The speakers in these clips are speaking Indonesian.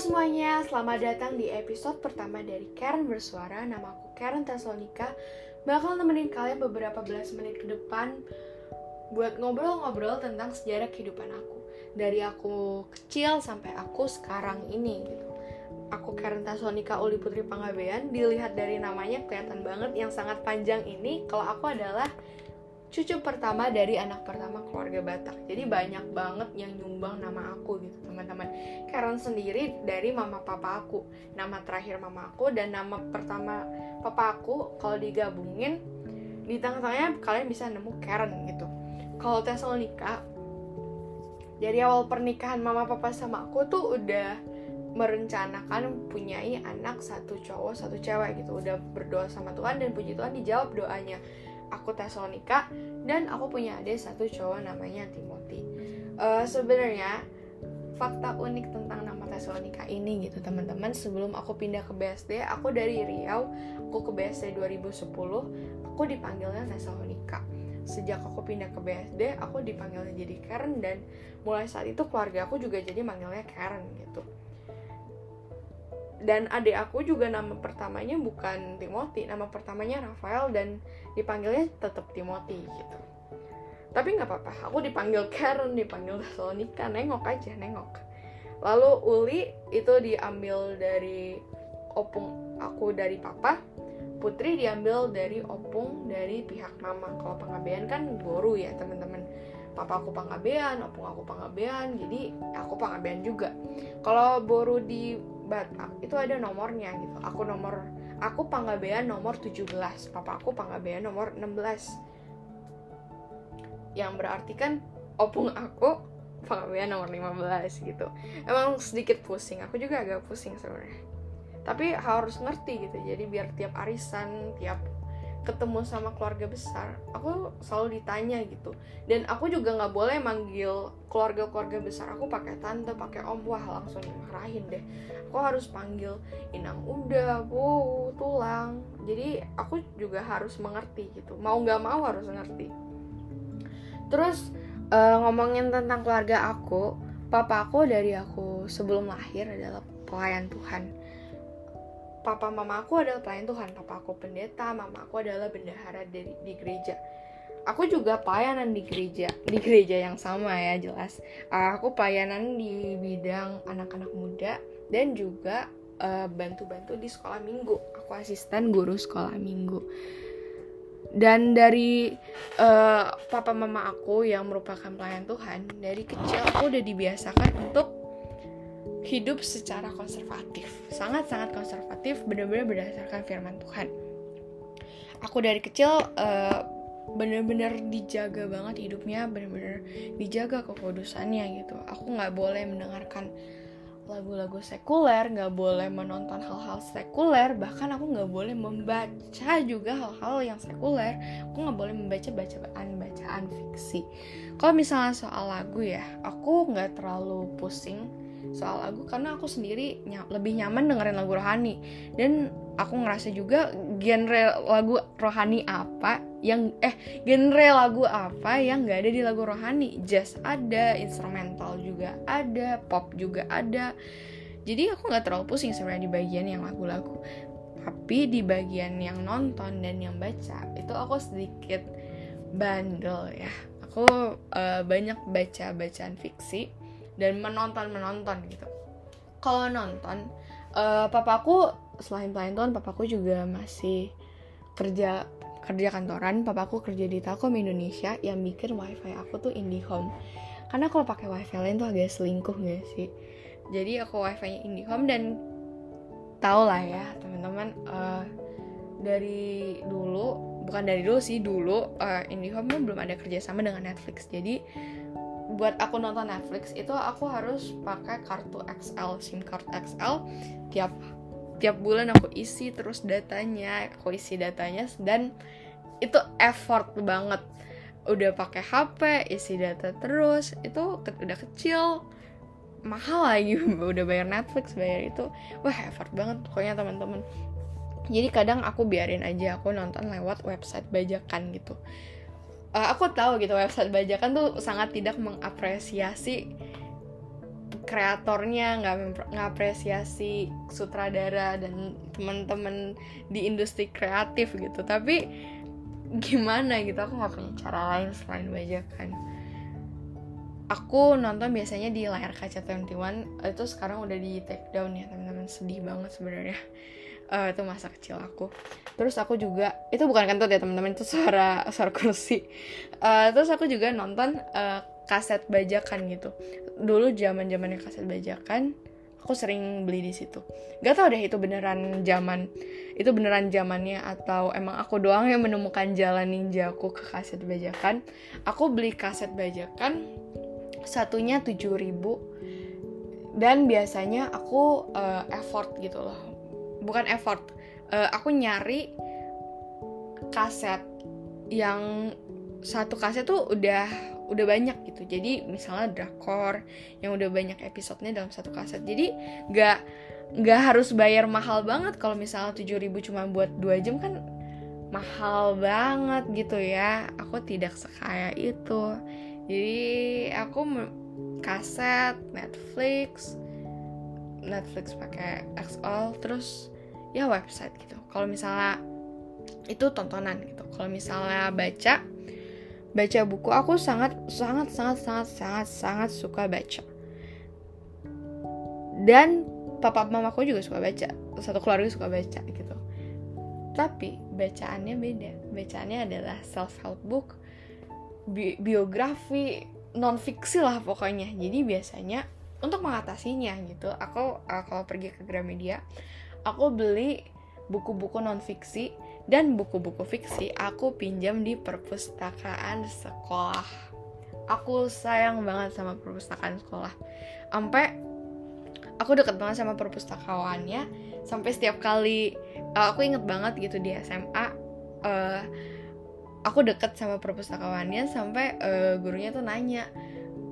semuanya, selamat datang di episode pertama dari Karen Bersuara. Nama aku Karen Tesalonika Bakal nemenin kalian beberapa belas menit ke depan Buat ngobrol-ngobrol tentang sejarah kehidupan aku. Dari aku kecil sampai aku sekarang ini gitu. Aku Karen Tesalonika Uli Putri Pangabean Dilihat dari namanya kelihatan banget yang sangat panjang ini. Kalau aku adalah cucu pertama dari anak pertama keluarga Batak. Jadi banyak banget yang nyumbang nama aku gitu teman-teman. Karen sendiri dari mama papa aku, nama terakhir mama aku dan nama pertama papa aku kalau digabungin di tengah-tengahnya kalian bisa nemu Karen gitu. Kalau Tesalonika dari awal pernikahan mama papa sama aku tuh udah merencanakan punyai anak satu cowok satu cewek gitu udah berdoa sama Tuhan dan puji Tuhan dijawab doanya aku Tesalonika dan aku punya adik satu cowok namanya Timothy. Uh, Sebenarnya fakta unik tentang nama Tesalonika ini gitu teman-teman sebelum aku pindah ke BSD aku dari Riau aku ke BSD 2010 aku dipanggilnya Tesalonika sejak aku pindah ke BSD aku dipanggilnya jadi Karen dan mulai saat itu keluarga aku juga jadi manggilnya Karen gitu dan adik aku juga nama pertamanya bukan Timothy nama pertamanya Rafael dan dipanggilnya tetap Timothy gitu. Tapi nggak apa-apa aku dipanggil Karen dipanggil Thessalonica nengok aja nengok. Lalu Uli itu diambil dari opung aku dari papa Putri diambil dari opung dari pihak mama. Kalau pengabean kan boru ya teman-teman. Papa aku pengabean opung aku pengabean jadi aku pengabean juga. Kalau boru di Itu ada nomornya gitu. Aku nomor aku Panggabean nomor 17 papa aku Panggabean nomor 16 yang berarti kan opung aku Panggabean nomor 15 gitu. Emang sedikit pusing. Aku juga agak pusing sebenarnya. Tapi harus ngerti gitu. Jadi biar tiap arisan tiap ketemu sama keluarga besar aku selalu ditanya gitu. Dan aku juga nggak boleh manggil keluarga-keluarga besar aku pakai tante pakai om. Wah langsung dimarahin deh. Aku harus panggil inang udah bu tulang. Jadi aku juga harus mengerti gitu. Mau nggak mau harus ngerti. Terus uh, ngomongin tentang keluarga aku papa aku dari aku sebelum lahir adalah pelayan Tuhan papa mama aku adalah pelayan Tuhan. Papa aku pendeta mama aku adalah bendahara di, di gereja. Aku juga pelayanan di gereja di gereja yang sama ya jelas. Aku pelayanan di bidang anak-anak muda dan juga eh, bantu-bantu di sekolah minggu. Aku asisten guru sekolah minggu. Dan dari uh, papa mama aku yang merupakan pelayan Tuhan dari kecil aku udah dibiasakan untuk hidup secara konservatif. Sangat-sangat konservatif benar-benar berdasarkan firman Tuhan. Aku dari kecil uh, benar-benar dijaga banget hidupnya benar-benar dijaga kekudusannya gitu. Aku nggak boleh mendengarkan lagu-lagu sekuler nggak boleh menonton hal-hal sekuler bahkan aku nggak boleh membaca juga hal-hal yang sekuler. Aku nggak boleh membaca bacaan-bacaan fiksi. Kalau misalnya soal lagu ya aku nggak terlalu pusing soal lagu karena aku sendiri ny lebih nyaman dengerin lagu rohani. Dan aku ngerasa juga genre lagu rohani apa yang eh genre lagu apa yang gak ada di lagu rohani. Jazz ada instrumental juga ada pop juga ada. Jadi aku nggak terlalu pusing sebenarnya di bagian yang lagu-lagu. Tapi di bagian yang nonton dan yang baca itu aku sedikit bandel ya. Aku uh, banyak baca bacaan fiksi dan menonton menonton gitu. Kalau nonton uh, papaku selain Tuhan papaku juga masih kerja kerja kantoran. Papaku kerja di Telkom Indonesia yang bikin wifi aku tuh IndiHome. Karena kalau pakai wifi lain tuh agak selingkuh gak sih? Jadi aku wifi-nya IndiHome dan tau lah ya teman-teman uh, dari dulu bukan dari dulu sih dulu uh, IndiHome belum ada kerjasama dengan Netflix. Jadi buat aku nonton Netflix itu aku harus pakai kartu XL SIM card XL tiap tiap bulan aku isi terus datanya aku isi datanya dan itu effort banget. Udah pakai HP isi data terus itu ke udah kecil. Mahal lagi udah bayar Netflix bayar itu. Wah effort banget pokoknya teman-teman. Jadi kadang aku biarin aja aku nonton lewat website bajakan gitu uh, aku tahu gitu website bajakan tuh sangat tidak mengapresiasi kreatornya nggak ngapresiasi sutradara dan teman-teman di industri kreatif gitu. Tapi gimana gitu aku nggak punya cara lain selain bajakan. Aku nonton biasanya di layar kaca 21 itu sekarang udah di take down ya teman-teman. Sedih banget sebenarnya uh, itu masa kecil aku. Terus aku juga itu bukan kentut ya teman-teman itu suara suara kursi. Uh, terus aku juga nonton uh, kaset bajakan gitu. Dulu zaman zamannya kaset bajakan aku sering beli di situ. Gak tau deh itu beneran zaman itu beneran zamannya atau emang aku doang yang menemukan jalan ninja aku ke kaset bajakan. Aku beli kaset bajakan satunya 7000 dan biasanya aku uh, effort gitu loh bukan effort. Uh, aku nyari kaset yang satu kaset tuh udah udah banyak gitu. Jadi misalnya drakor yang udah banyak episodenya dalam satu kaset. Jadi nggak nggak harus bayar mahal banget. Kalau misalnya 7000 cuma buat dua jam kan mahal banget gitu ya. Aku tidak sekaya itu. Jadi aku kaset Netflix Netflix pakai XL terus ya website gitu. Kalau misalnya itu tontonan gitu. Kalau misalnya baca baca buku aku sangat sangat sangat sangat sangat sangat suka baca. Dan papa mamaku juga suka baca. Satu keluarga suka baca gitu. Tapi bacaannya beda. Bacaannya adalah self help book bi biografi non fiksi lah pokoknya. Jadi biasanya untuk mengatasinya gitu. Aku uh, kalau pergi ke Gramedia aku beli buku-buku non fiksi dan buku-buku fiksi aku pinjam di perpustakaan sekolah. Aku sayang banget sama perpustakaan sekolah. Sampai aku deket banget sama perpustakawannya sampai setiap kali uh, aku inget banget gitu di SMA uh, eh, aku deket sama perpustakawannya sampai uh, gurunya tuh nanya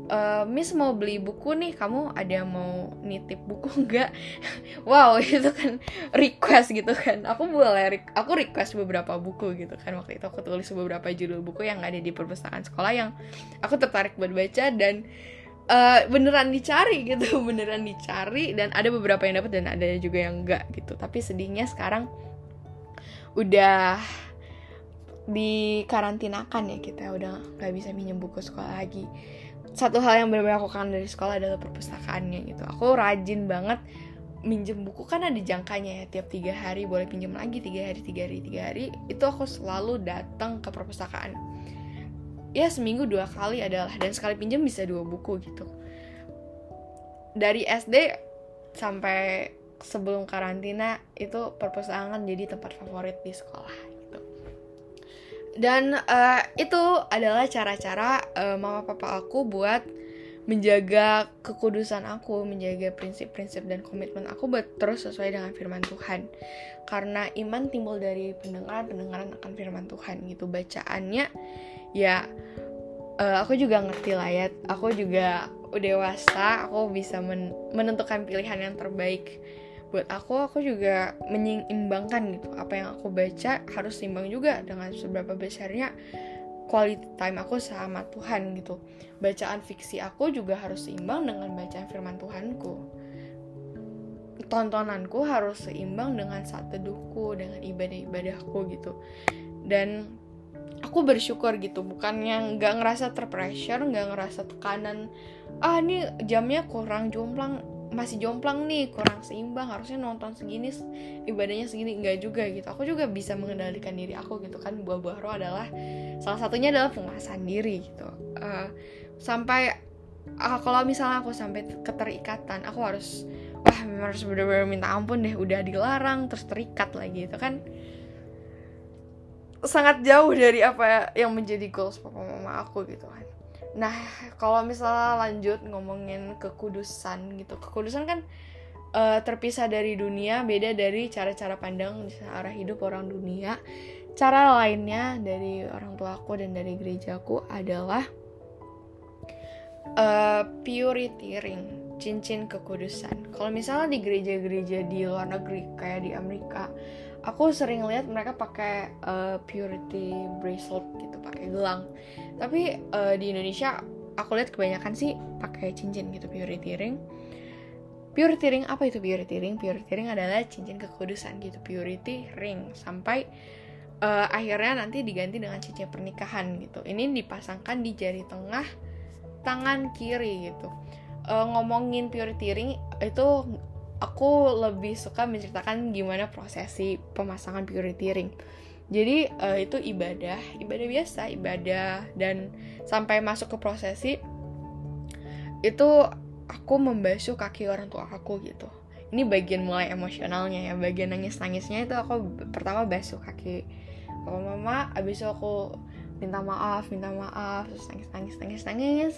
uh, Miss mau beli buku nih kamu ada mau nitip buku enggak wow itu kan request gitu kan. Aku boleh aku request beberapa buku gitu kan. Waktu itu aku tulis beberapa judul buku yang ada di perpustakaan sekolah yang aku tertarik buat baca dan uh, beneran dicari gitu beneran dicari dan ada beberapa yang dapat dan ada juga yang enggak gitu. Tapi sedihnya sekarang udah dikarantinakan ya kita udah nggak bisa minjem buku sekolah lagi satu hal yang benar-benar aku kangen dari sekolah adalah perpustakaannya gitu. Aku rajin banget minjem buku kan ada jangkanya ya tiap tiga hari boleh pinjam lagi tiga hari tiga hari tiga hari. Itu aku selalu datang ke perpustakaan. Ya seminggu dua kali adalah dan sekali pinjam bisa dua buku gitu. Dari SD sampai sebelum karantina itu perpustakaan jadi tempat favorit di sekolah dan uh, itu adalah cara-cara uh, mama papa aku buat menjaga kekudusan aku, menjaga prinsip-prinsip dan komitmen aku buat terus sesuai dengan firman Tuhan. Karena iman timbul dari pendengaran, pendengaran akan firman Tuhan gitu. Bacaannya ya uh, aku juga ngerti lah ya. Aku juga udah dewasa, aku bisa men menentukan pilihan yang terbaik buat aku aku juga menyeimbangkan gitu. Apa yang aku baca harus seimbang juga dengan seberapa besarnya quality time aku sama Tuhan gitu. Bacaan fiksi aku juga harus seimbang dengan bacaan firman Tuhanku. Tontonanku harus seimbang dengan saat teduhku dengan ibadah-ibadahku gitu. Dan aku bersyukur gitu bukannya nggak ngerasa terpressure nggak ngerasa tekanan ah ini jamnya kurang jomplang masih jomplang nih kurang seimbang harusnya nonton segini ibadahnya segini enggak juga gitu. Aku juga bisa mengendalikan diri aku gitu kan buah-buah roh adalah salah satunya adalah penguasaan diri gitu. Uh, sampai uh, kalau misalnya aku sampai keterikatan aku harus wah memang harus benar-benar minta ampun deh udah dilarang terus terikat lagi itu kan. Sangat jauh dari apa yang menjadi goals papa mama aku gitu kan Nah, kalau misalnya lanjut ngomongin kekudusan gitu. Kekudusan kan uh, terpisah dari dunia, beda dari cara-cara pandang arah hidup orang dunia. Cara lainnya dari orang tuaku dan dari gerejaku adalah uh, purity ring, cincin kekudusan. Kalau misalnya di gereja-gereja di luar negeri kayak di Amerika, aku sering lihat mereka pakai uh, purity bracelet gitu, pakai gelang tapi uh, di Indonesia aku lihat kebanyakan sih pakai cincin gitu purity ring purity ring apa itu purity ring purity ring adalah cincin kekudusan gitu purity ring sampai uh, akhirnya nanti diganti dengan cincin pernikahan gitu. Ini dipasangkan di jari tengah tangan kiri gitu. Uh, ngomongin purity ring itu aku lebih suka menceritakan gimana prosesi pemasangan purity ring jadi uh, itu ibadah ibadah biasa ibadah. Dan sampai masuk ke prosesi itu aku membasuh kaki orang tua aku gitu. Ini bagian mulai emosionalnya ya bagian nangis nangisnya itu aku pertama basuh kaki. Papa mama abis itu aku minta maaf minta maaf terus nangis nangis nangis nangis.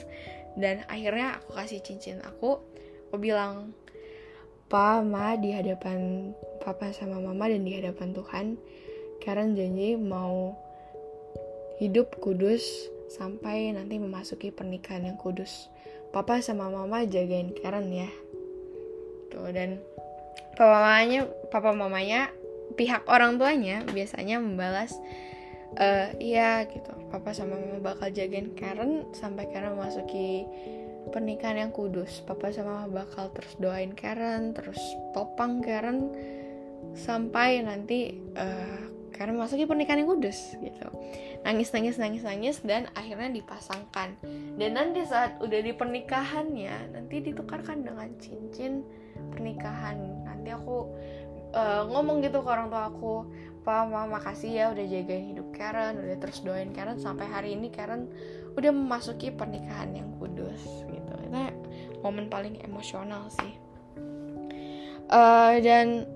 Dan akhirnya aku kasih cincin aku aku bilang Pa, Ma di hadapan Papa sama Mama dan di hadapan Tuhan Karen janji mau hidup kudus sampai nanti memasuki pernikahan yang kudus. Papa sama Mama jagain Karen ya. Tuh dan papa mamanya papa mamanya pihak orang tuanya biasanya membalas uh, iya gitu. Papa sama mama bakal jagain Karen sampai Karen memasuki pernikahan yang kudus. Papa sama mama bakal terus doain Karen terus topang Karen sampai nanti uh, Karen masuki pernikahan yang kudus gitu nangis nangis nangis nangis dan akhirnya dipasangkan dan nanti saat udah di pernikahannya nanti ditukarkan dengan cincin pernikahan nanti aku uh, ngomong gitu ke orang tua aku Pak, Mama makasih ya udah jagain hidup Karen, udah terus doain Karen sampai hari ini Karen udah memasuki pernikahan yang kudus gitu. Itu momen paling emosional sih. Uh, dan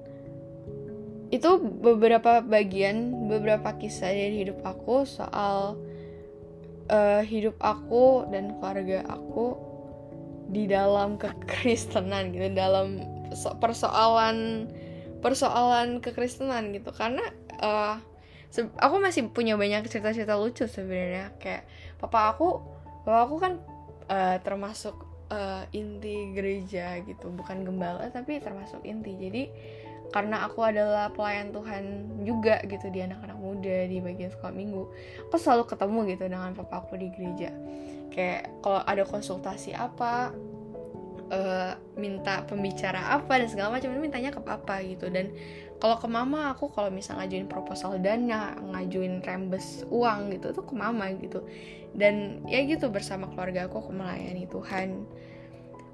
itu beberapa bagian, beberapa kisah dari hidup aku soal uh, hidup aku dan keluarga aku di dalam kekristenan gitu, dalam persoalan persoalan kekristenan gitu. Karena uh, aku masih punya banyak cerita-cerita lucu sebenarnya. Kayak papa aku papa aku kan uh, termasuk uh, inti gereja gitu bukan gembala tapi termasuk inti. Jadi karena aku adalah pelayan Tuhan juga gitu di anak-anak muda di bagian sekolah minggu. Aku selalu ketemu gitu dengan papa aku di gereja. Kayak kalau ada konsultasi apa uh, minta pembicara apa dan segala macam mintanya ke papa gitu. Dan kalau ke mama aku kalau misal ngajuin proposal dana ngajuin rembes uang gitu tuh ke mama gitu. Dan ya gitu bersama keluarga aku aku melayani Tuhan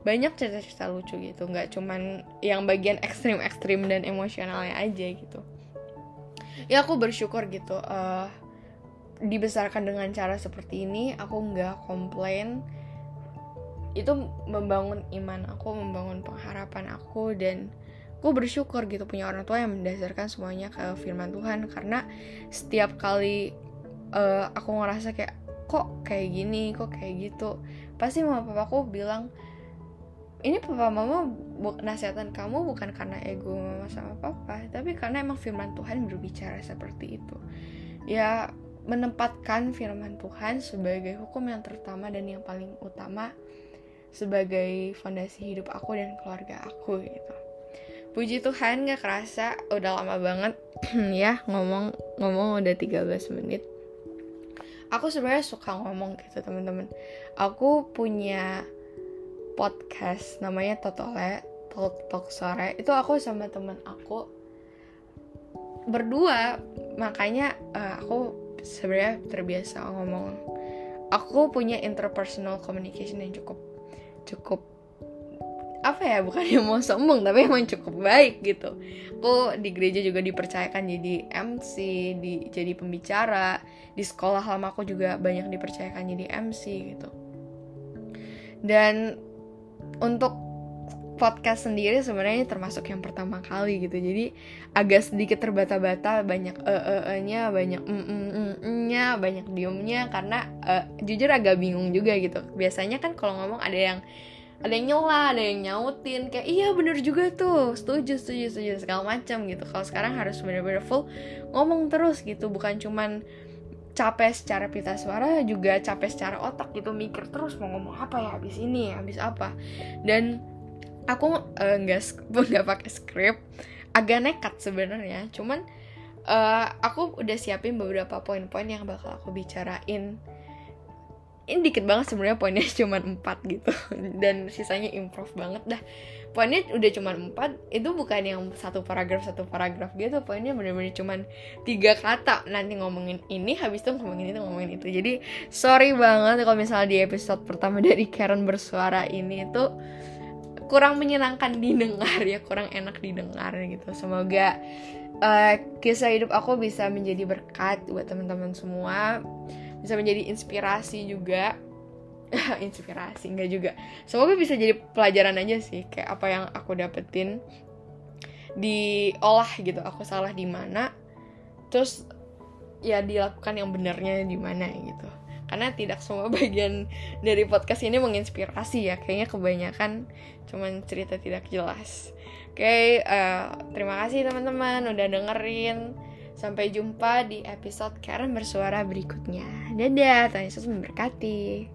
banyak cerita-cerita lucu gitu nggak cuman yang bagian ekstrim-ekstrim dan emosionalnya aja gitu. Ya aku bersyukur gitu uh, dibesarkan dengan cara seperti ini aku nggak komplain. Itu membangun iman aku membangun pengharapan aku dan aku bersyukur gitu punya orang tua yang mendasarkan semuanya ke firman Tuhan. Karena setiap kali uh, aku ngerasa kayak kok kayak gini? Kok kayak gitu? Pasti mama papa aku bilang ini papa mama nasihatan kamu bukan karena ego mama sama papa tapi karena emang firman Tuhan berbicara seperti itu. Ya menempatkan firman Tuhan sebagai hukum yang terutama dan yang paling utama sebagai fondasi hidup aku dan keluarga aku gitu. Puji Tuhan gak kerasa udah lama banget ya ngomong ngomong udah 13 menit. Aku sebenarnya suka ngomong gitu teman-teman. Aku punya podcast namanya Totole Talk Talk Sore. Itu aku sama temen aku berdua. Makanya uh, aku sebenarnya terbiasa ngomong. Aku punya interpersonal communication yang cukup cukup apa ya bukan yang mau sombong tapi emang cukup baik gitu. Aku di gereja juga dipercayakan jadi MC di jadi pembicara. Di sekolah lama aku juga banyak dipercayakan jadi MC gitu. Dan untuk podcast sendiri sebenarnya termasuk yang pertama kali gitu. Jadi agak sedikit terbata-bata banyak e e e nya banyak mm mm mm nya banyak diemnya karena uh, jujur agak bingung juga gitu. Biasanya kan kalau ngomong ada yang ada yang nyela, ada yang nyautin kayak iya bener juga tuh setuju setuju setuju segala macam gitu. Kalau sekarang harus bener-bener full ngomong terus gitu. Bukan cuman capek secara pita suara juga capek secara otak gitu mikir terus mau ngomong apa ya habis ini habis apa. Dan aku eh, nggak uh, nggak pakai skrip agak nekat sebenarnya. Cuman uh, aku udah siapin beberapa poin-poin yang bakal aku bicarain ini dikit banget sebenarnya poinnya cuma 4 gitu. Dan sisanya improv banget dah. Poinnya udah cuma 4 itu bukan yang satu paragraf satu paragraf gitu. Poinnya bener-bener cuma tiga kata. Nanti ngomongin ini habis itu ngomongin itu ngomongin itu. Jadi sorry banget kalau misalnya di episode pertama dari Karen bersuara ini itu kurang menyenangkan didengar ya kurang enak didengar gitu. Semoga uh, kisah hidup aku bisa menjadi berkat buat teman-teman semua bisa menjadi inspirasi juga. Inspirasi enggak juga. Semoga bisa jadi pelajaran aja sih kayak apa yang aku dapetin diolah gitu aku salah di mana terus ya dilakukan yang benernya di mana gitu. Karena tidak semua bagian dari podcast ini menginspirasi ya kayaknya kebanyakan cuman cerita tidak jelas. Oke okay, uh, eh, terima kasih teman-teman udah dengerin sampai jumpa di episode Karen bersuara berikutnya. Dadah Tuhan Yesus memberkati